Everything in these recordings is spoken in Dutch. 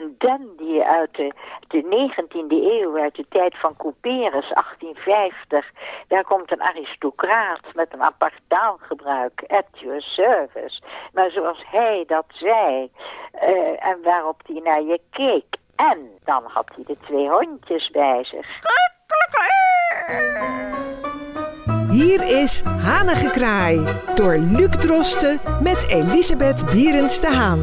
een dandy uit de, de 19e eeuw, uit de tijd van Couperus, 1850. Daar komt een aristocraat met een apart taalgebruik, at your service. Maar zoals hij dat zei, uh, en waarop hij naar je keek. En dan had hij de twee hondjes bij zich. Hier is Hanengekraai door Luc Drosten met Elisabeth Bierens de Haan.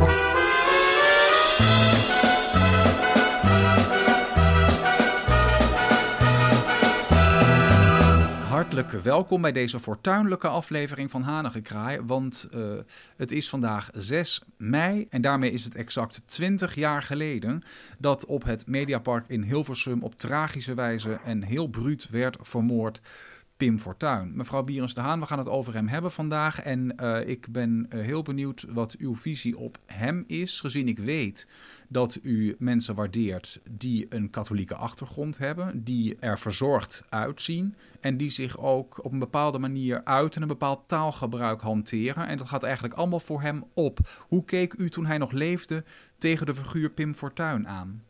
Welkom bij deze fortuinlijke aflevering van Hanengekraai, want uh, het is vandaag 6 mei en daarmee is het exact 20 jaar geleden dat op het Mediapark in Hilversum op tragische wijze en heel bruut werd vermoord Pim Fortuyn. Mevrouw Bierens de Haan, we gaan het over hem hebben vandaag. En uh, ik ben uh, heel benieuwd wat uw visie op hem is, gezien ik weet dat u mensen waardeert die een katholieke achtergrond hebben, die er verzorgd uitzien en die zich ook op een bepaalde manier uit en een bepaald taalgebruik hanteren. En dat gaat eigenlijk allemaal voor hem op. Hoe keek u toen hij nog leefde tegen de figuur Pim Fortuyn aan?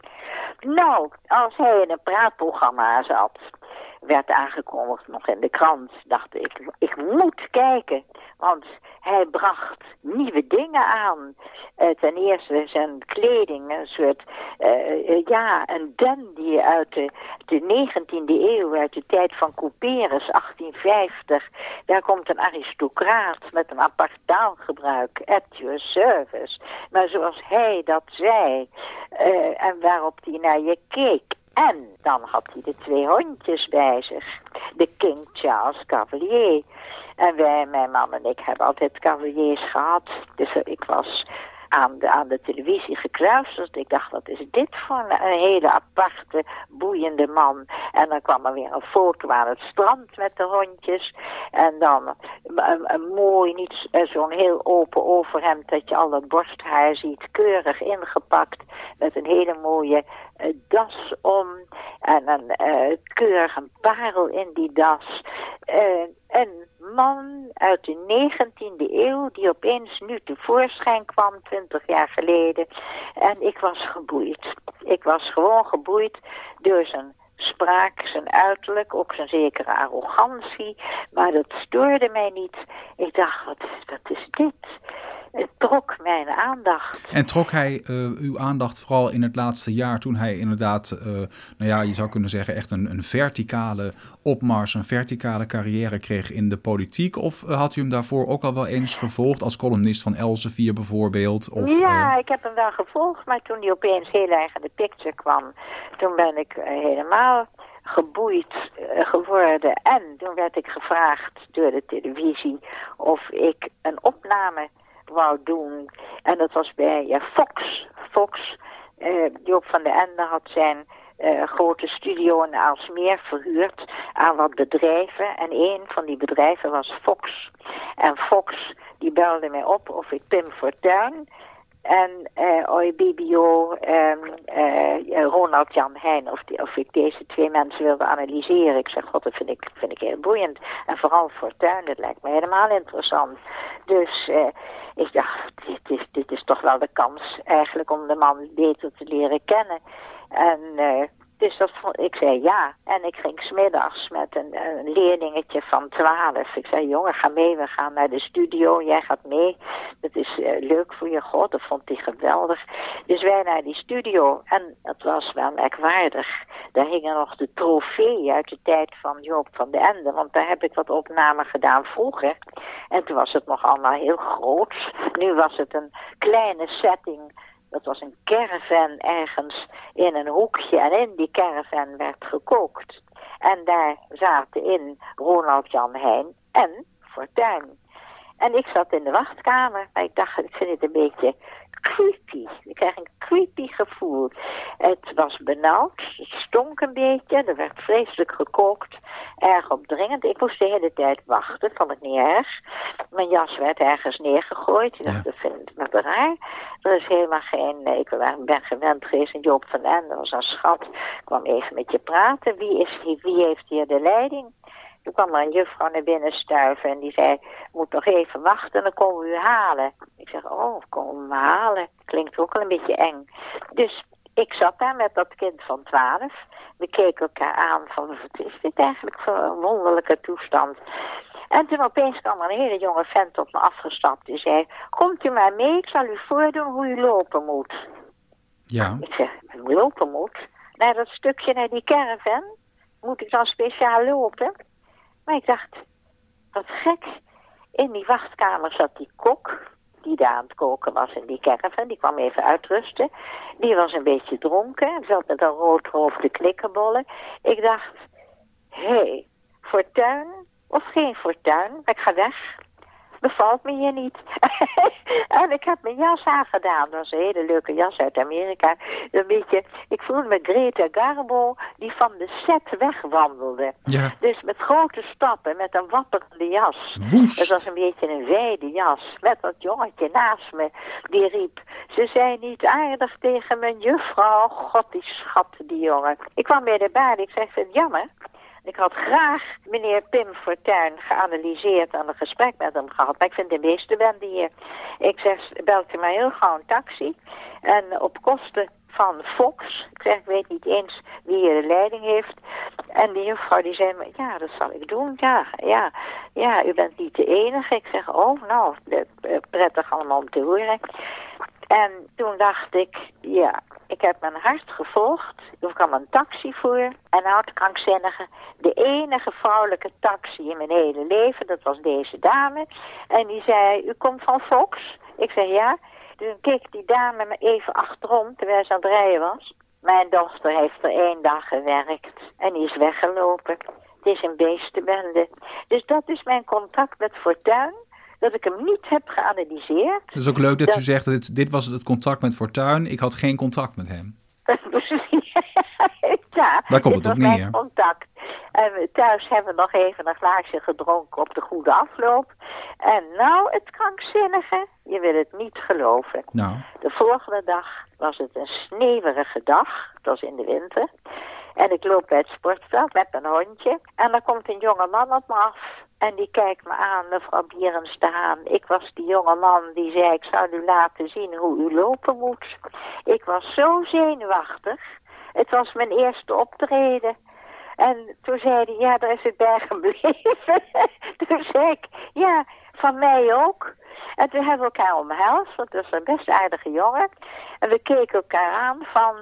Nou, als hij in een praatprogramma zat werd aangekondigd nog in de krant, dacht ik, ik moet kijken. Want hij bracht nieuwe dingen aan. Uh, ten eerste zijn kleding, een soort, uh, ja, een dandy uit de, de 19e eeuw, uit de tijd van Couperus, 1850. Daar komt een aristocraat met een apart taalgebruik, at your service. Maar zoals hij dat zei, en waarop hij naar je keek, en dan had hij de twee hondjes bij zich. De King Charles Cavalier. En wij, mijn man en ik, hebben altijd cavaliers gehad. Dus ik was aan de, aan de televisie gekruist. Ik dacht, wat is dit voor een, hele aparte, boeiende man. En dan kwam er weer een foto aan het strand met de hondjes. En dan een, mooi, niet zo'n heel open overhemd dat je al het borsthaar ziet. Keurig ingepakt met een hele mooie uh, das om. En een uh, keurig een parel in die das. En man uit de 19e eeuw die opeens nu tevoorschijn kwam, 20 jaar geleden. En ik was geboeid. Ik was gewoon geboeid door zijn spraak, zijn uiterlijk, ook zijn zekere arrogantie. Maar dat stoorde mij niet. Ik dacht, wat, wat is dit? Het trok mijn aandacht. En trok hij uh, uw aandacht vooral in het laatste jaar toen hij inderdaad, uh, nou ja, je zou kunnen zeggen echt een, een verticale opmars, een verticale carrière kreeg in de politiek? Of uh, had u hem daarvoor ook al wel eens gevolgd als columnist van Elsevier bijvoorbeeld? Of, ja, ik heb hem wel gevolgd, maar toen hij opeens heel erg in de picture kwam, toen ben ik helemaal geboeid geworden. En toen werd ik gevraagd door de televisie of ik een opname wou doen. En dat was bij Fox. Fox, uh, Joop van de Ende had zijn uh, grote studio in Aalsmeer verhuurd aan wat bedrijven. En een van die bedrijven was Fox. En Fox die belde mij op of ik Pim Fortuyn en uh, Oibibio, um, uh, Ronald Jan Heijn, of, die, of ik deze twee mensen wilde analyseren. Ik zeg, god, dat vind ik, vind ik heel boeiend. En vooral Fortuyn, dat lijkt me helemaal interessant. Dus uh, ik dacht, dit is, dit is toch wel de kans eigenlijk om de man beter te leren kennen. En uh, dus dat vond, ik zei ja. En ik ging smiddags met een, leerlingetje van twaalf. Ik zei, jongen, ga mee, we gaan naar de studio. Jij gaat mee. Dat is uh, leuk voor je god. Dat vond hij geweldig. Dus wij naar die studio. En het was wel merkwaardig. Daar hingen nog de trofee uit de tijd van Joop van de Ende. Want daar heb ik wat opnamen gedaan vroeger. En toen was het nog allemaal heel groot. Nu was het een kleine setting dat was een caravan ergens in een hoekje. En in die caravan werd gekookt. En daar zaten in Ronald Jan Heijn en Fortuyn. En ik zat in de wachtkamer. Maar ik dacht, ik vind het een beetje creepy. Ik krijg een creepy gevoel. Het was benauwd, het stonk een beetje, er werd vreselijk gekookt, erg opdringend. Ik moest de hele tijd wachten, vond ik niet erg. Mijn jas werd ergens neergegooid. Ik dacht, dat vind ik me raar. Er is helemaal geen, ik ben gewend geweest, en Joop van Ende was een schat. Ik kwam even met je praten. Wie, is, wie heeft hier de leiding? Toen kwam er een juffrouw naar binnen stuiven en die zei, moet nog even wachten, dan komen we u halen. Ik zeg, oh, komen we me halen? Klinkt ook wel een beetje eng. Dus ik zat daar met dat kind van twaalf. We keken elkaar aan van, wat is dit eigenlijk voor een wonderlijke toestand? En toen opeens kwam er een hele jonge vent op me afgestapt. Die zei, komt u maar mee, ik zal u voordoen hoe u lopen moet. Ja. Ik zeg, hoe lopen moet? Naar dat stukje, naar die caravan? Moet ik dan speciaal lopen? Maar ik dacht, wat gek. In die wachtkamer zat die kok, die daar aan het koken was in die caravan. Die kwam even uitrusten. Die was een beetje dronken, zat met een roodhoofde knikkerbollen. Ik dacht, hé, hey, fortuin of geen fortuin? Ik ga weg bevalt me hier niet. en ik heb mijn jas aangedaan. Dat was een hele leuke jas uit Amerika. Een beetje, ik voelde me Greta Garbo die van de set wegwandelde. Ja. Dus met grote stappen, met een wapperende jas. Woest. Het was een beetje een wijde jas. Met dat jongetje naast me, die riep... Ze zijn niet aardig tegen mijn juffrouw. God, die schat, die jongen. Ik kwam bij de baard. Ik zei, ik vind het jammer. Ik had graag meneer Pim Fortuyn geanalyseerd en een gesprek met hem gehad. Maar ik vind de meeste bende hier. Ik zeg, belt u maar heel gauw een taxi. En op kosten van Fox. Ik zeg, ik weet niet eens wie hier de leiding heeft. En die juffrouw die zei, ja, dat zal ik doen. Ja, ja, ja, u bent niet de enige. Ik zeg, oh, nou, prettig allemaal om te horen. En toen dacht ik, ja, ik heb mijn hart gevolgd. Er kwam een taxi voor, een oud-krankzinnige. De enige vrouwelijke taxi in mijn hele leven, dat was deze dame. En die zei, u komt van Fox? Ik zei, ja. Toen keek die dame me even achterom, terwijl ze aan het rijden was. Mijn dochter heeft er één dag gewerkt en die is weggelopen. Het is een beestenbende. Dus dat is mijn contact met Fortuin dat ik hem niet heb geanalyseerd. Het is ook leuk dat, dat... u zegt, dat dit, dit was het contact met Fortuin. Ik had geen contact met hem. ja, Daar komt het op neer. contact. En thuis hebben we nog even een glaasje gedronken op de goede afloop. En nou, het krankzinnige, je wil het niet geloven. Nou. De volgende dag was het een sneeuwige dag, het was in de winter. En ik loop bij het sportveld met een hondje. En dan komt een jonge man op me af. En die kijkt me aan, mevrouw Bierens. Ik was die jonge man die zei, ik zou u laten zien hoe u lopen moet. Ik was zo zenuwachtig. Het was mijn eerste optreden. En toen zei hij, ja, daar is het bij gebleven. toen zei ik, ja, van mij ook. En toen hebben we elkaar omhelst, want dat was een best aardige jongen. En we keken elkaar aan van,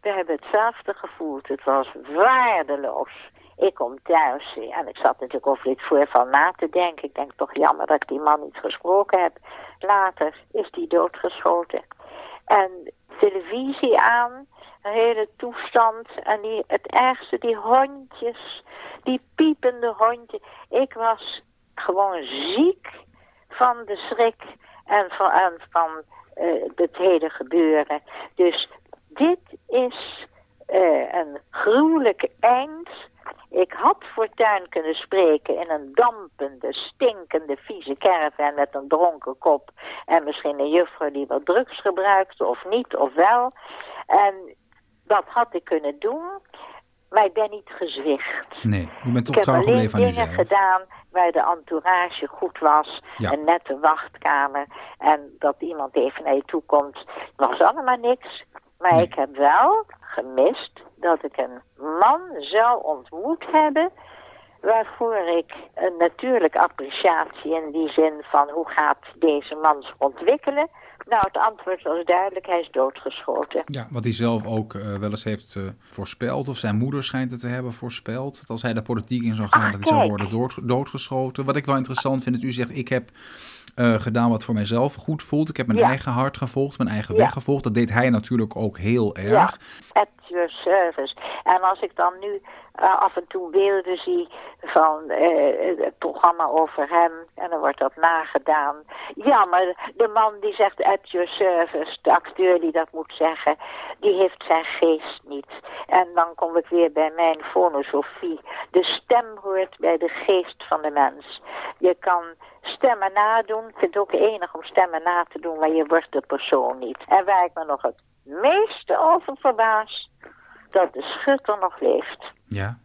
we hebben hetzelfde gevoeld. Het was waardeloos. Ik kom thuis en ik zat natuurlijk over dit voorval na te denken. Ik denk toch jammer dat ik die man niet gesproken heb. Later is die doodgeschoten. En televisie aan, een hele toestand. En die, het ergste, die hondjes, die piepende hondjes. Ik was gewoon ziek van de schrik en van, van uh, het hele gebeuren. Dus dit is uh, een gruwelijk eind. Ik had fortuin kunnen spreken in een dampende, stinkende, vieze caravan met een dronken kop. En misschien een juffrouw die wat drugs gebruikte, of niet, of wel. En dat had ik kunnen doen, maar ik ben niet gezwicht. Nee, u bent ik heb trouw alleen gebleven aan dingen uzelf. gedaan waar de entourage goed was. Ja. Een nette wachtkamer. En dat iemand even naar je toe komt. was allemaal niks. Maar Nee. ik heb wel gemist dat ik een man zou ontmoet hebben... waarvoor ik een natuurlijke appreciatie in die zin van... hoe gaat deze man zich ontwikkelen... Nou, het antwoord was duidelijk, hij is doodgeschoten. Ja, wat hij zelf ook eh, wel eens heeft eh, voorspeld, of zijn moeder schijnt het te hebben voorspeld. Dat als hij de politiek in zou gaan, dat hij zou worden dood, doodgeschoten. Wat ik wel interessant vind, is u zegt, ik heb eh, gedaan wat voor mijzelf goed voelt. Ik heb mijn Ja. eigen hart gevolgd, mijn eigen Ja. weg gevolgd. Dat deed hij natuurlijk ook heel Ja, erg. at your service. En als ik dan nu eh, af en toe beelden zie van eh, het programma over hem en dan wordt dat nagedaan. Ja, maar de man die zegt at your service, de acteur die dat moet zeggen, die heeft zijn geest niet. En dan kom ik weer bij mijn filosofie. De stem hoort bij de geest van de mens. Je kan stemmen nadoen. Ik vind het ook enig om stemmen na te doen, maar je wordt de persoon niet. En waar ik me nog het meeste over verbaas, dat de schutter nog leeft. Ja,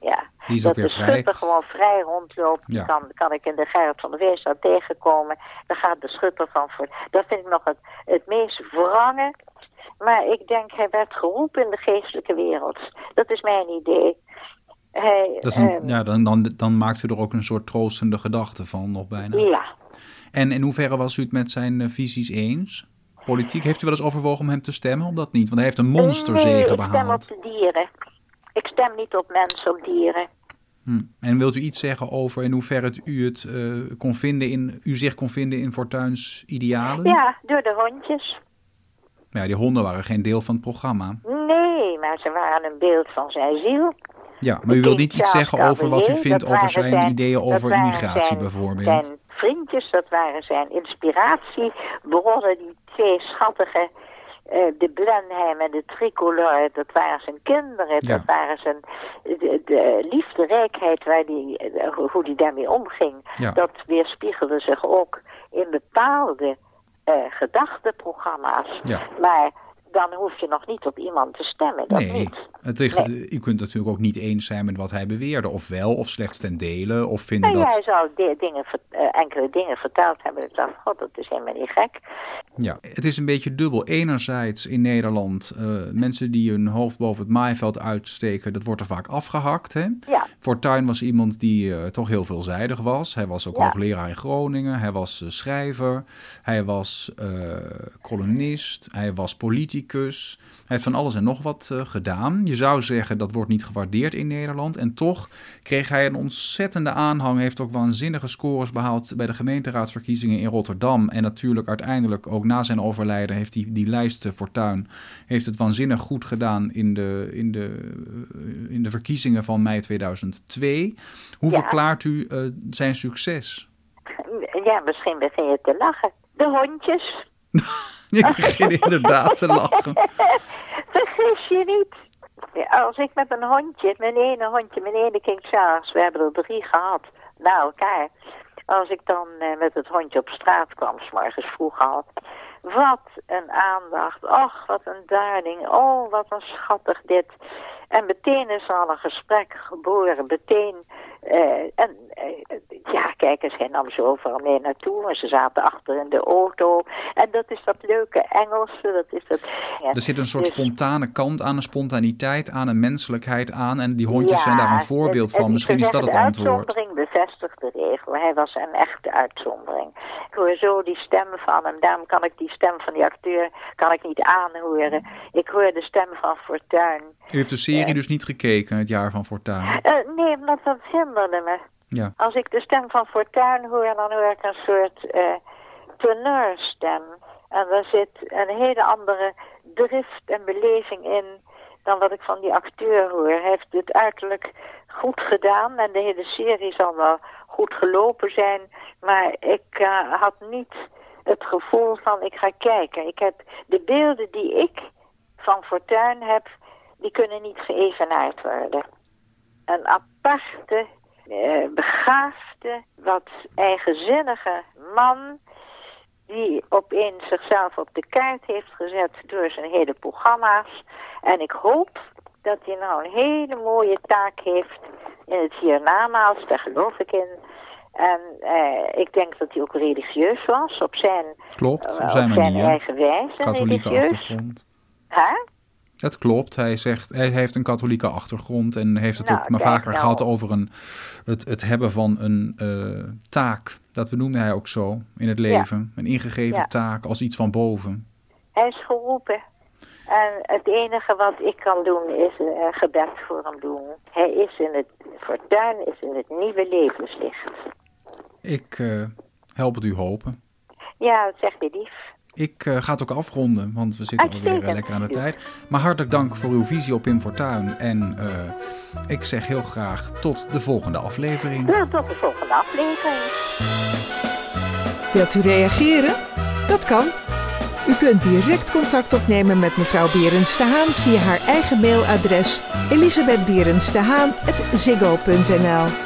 Ja, die is dat weer de vrij. schutter gewoon vrij rondloopt. Ja. kan, kan ik in de Gerrit van de Weesstraat tegenkomen. Dan gaat de schutter van voor. Dat vind ik nog het, het meest wrange. Maar ik denk, hij werd geroepen in de geestelijke wereld. Dat is mijn idee. Hij, Dat is een- ehm, ja, dan, dan, dan maakt u er ook een soort troostende gedachte van, nog bijna. ja. En in hoeverre was u het met zijn eh, visies eens? Politiek, heeft u wel eens overwogen om hem te stemmen of dat niet? Want hij heeft een Nee, monsterzege ik stem behaald. op de dieren. Ik stem niet op mensen, op dieren. Hm. En wilt u iets zeggen over in hoeverre het u het eh, kon vinden in, u zich kon vinden in Fortuins idealen? Ja, door de hondjes. Ja, die honden waren geen deel van het programma. Nee, maar ze waren een beeld van zijn ziel. Ja, maar u wilt niet iets zeggen over wat u vindt over zijn, zijn- ideeën over immigratie zijn- bijvoorbeeld. Zijn vriendjes, dat waren zijn inspiratiebronnen, die twee schattige, eh, de Blenheim en de Tricolore, dat waren zijn kinderen, Ja. dat waren zijn, de, de liefderijkheid waar die, eh, hoe- die daarmee omging. Ja. Dat weerspiegelde zich ook in bepaalde eh gedachtenprogramma's. Ja. Maar dan hoef je nog niet op iemand te stemmen, dat Nee, niet. het ligt, u kunt natuurlijk ook niet eens zijn met wat hij beweerde. Of wel, of slechts ten dele. Of vinden Nou ja, hij dat... zou de- dingen, eh, enkele dingen verteld hebben. Ik dacht, god, dat is helemaal niet gek. Ja, het is een beetje dubbel. Enerzijds in Nederland, eh, mensen die hun hoofd boven het maaiveld uitsteken, dat wordt er vaak afgehakt. Hè? Ja, Fortuyn was iemand die eh, toch heel veelzijdig was. Hij was ook Ja. hoogleraar in Groningen. Hij was schrijver. Hij was columnist. Hij was politicus. Hij heeft van alles en nog wat eh, gedaan. Je zou zeggen dat wordt niet gewaardeerd in Nederland. En toch kreeg hij een ontzettende aanhang. Heeft ook waanzinnige scores behaald bij de gemeenteraadsverkiezingen in Rotterdam. En natuurlijk uiteindelijk ook na zijn overlijden heeft hij die lijst eh, Fortuyn heeft het waanzinnig goed gedaan in de, in de, eh, in de verkiezingen van mei 2002. Hoe Ja. verklaart u zijn succes? ja, misschien begin je te lachen. De hondjes. Ik begin inderdaad te lachen. Vergis je niet. Als ik met een hondje, mijn ene hondje, mijn ene King Charles, we hebben er drie gehad, na elkaar. Als ik dan eh, met het hondje op straat kwam, s morgens vroeg al. Wat een aandacht. Och, wat een darling. Oh, wat een schattig dit. En meteen is al een gesprek geboren. Meteen. eh, en eh, ja, hij nam ze overal mee naartoe. En ze zaten achter in de auto. En dat is dat leuke Engelse. Dat is dat. Ja, Er zit een soort dus- spontane kant aan, een spontaniteit aan, een menselijkheid aan. En die hondjes Ja, zijn daar een voorbeeld het- van. het- Misschien is dat het antwoord. De uitzondering bevestigt de regel. Hij was een echte uitzondering. Ik hoor zo die stem van hem. Daarom kan ik die stem van die acteur kan ik niet aanhoren. Ik hoor de stem van Fortuyn. U heeft de serie dus niet gekeken, het jaar van Fortuyn. Eh, nee, want dat hinderde me. Als ik de stem van Fortuyn hoor, dan hoor ik een soort teneurstem. En daar zit een hele andere drift en beleving in dan wat ik van die acteur hoor. Hij heeft het uiterlijk goed gedaan en de hele serie zal wel goed gelopen zijn. Maar ik eh, had niet het gevoel van ik ga kijken. Ik heb de beelden die ik van Fortuyn heb, die kunnen niet geëvenaard worden. Een aparte, begaafde, wat eigenzinnige man die opeens zichzelf op de kaart heeft gezet door zijn hele programma's. En ik hoop dat hij nou een hele mooie taak heeft in het hiernamaals, daar geloof ik in. En eh, ik denk dat hij ook religieus was, op zijn, klopt, eh, op zijn manier. eigen wijze. Katholieke religieus. achtergrond. Het klopt. Hij zegt, hij heeft een katholieke achtergrond en heeft het Nou, ook maar vaker nou. gehad over een, het, het hebben van een eh, taak. Dat benoemde hij ook zo in het leven. Een ingegeven Ja. taak als iets van boven. Hij is geroepen. En het enige wat ik kan doen is een gebed voor hem doen. Hij is in het fortuin, is in het nieuwe levenslicht. Ik eh, help het u hopen. Ja, dat zegt hij lief. Ik eh, ga het ook afronden, want we zitten alweer eh, Uitstekend. lekker aan de tijd. Maar hartelijk dank voor uw visie op Pim Fortuyn. En eh, ik zeg heel graag tot de volgende aflevering. Nou, tot de volgende aflevering. Wilt u reageren? Dat kan. U kunt direct contact opnemen met mevrouw Berends de Haan via haar eigen mailadres elisabethberendstehaan.ziggo.nl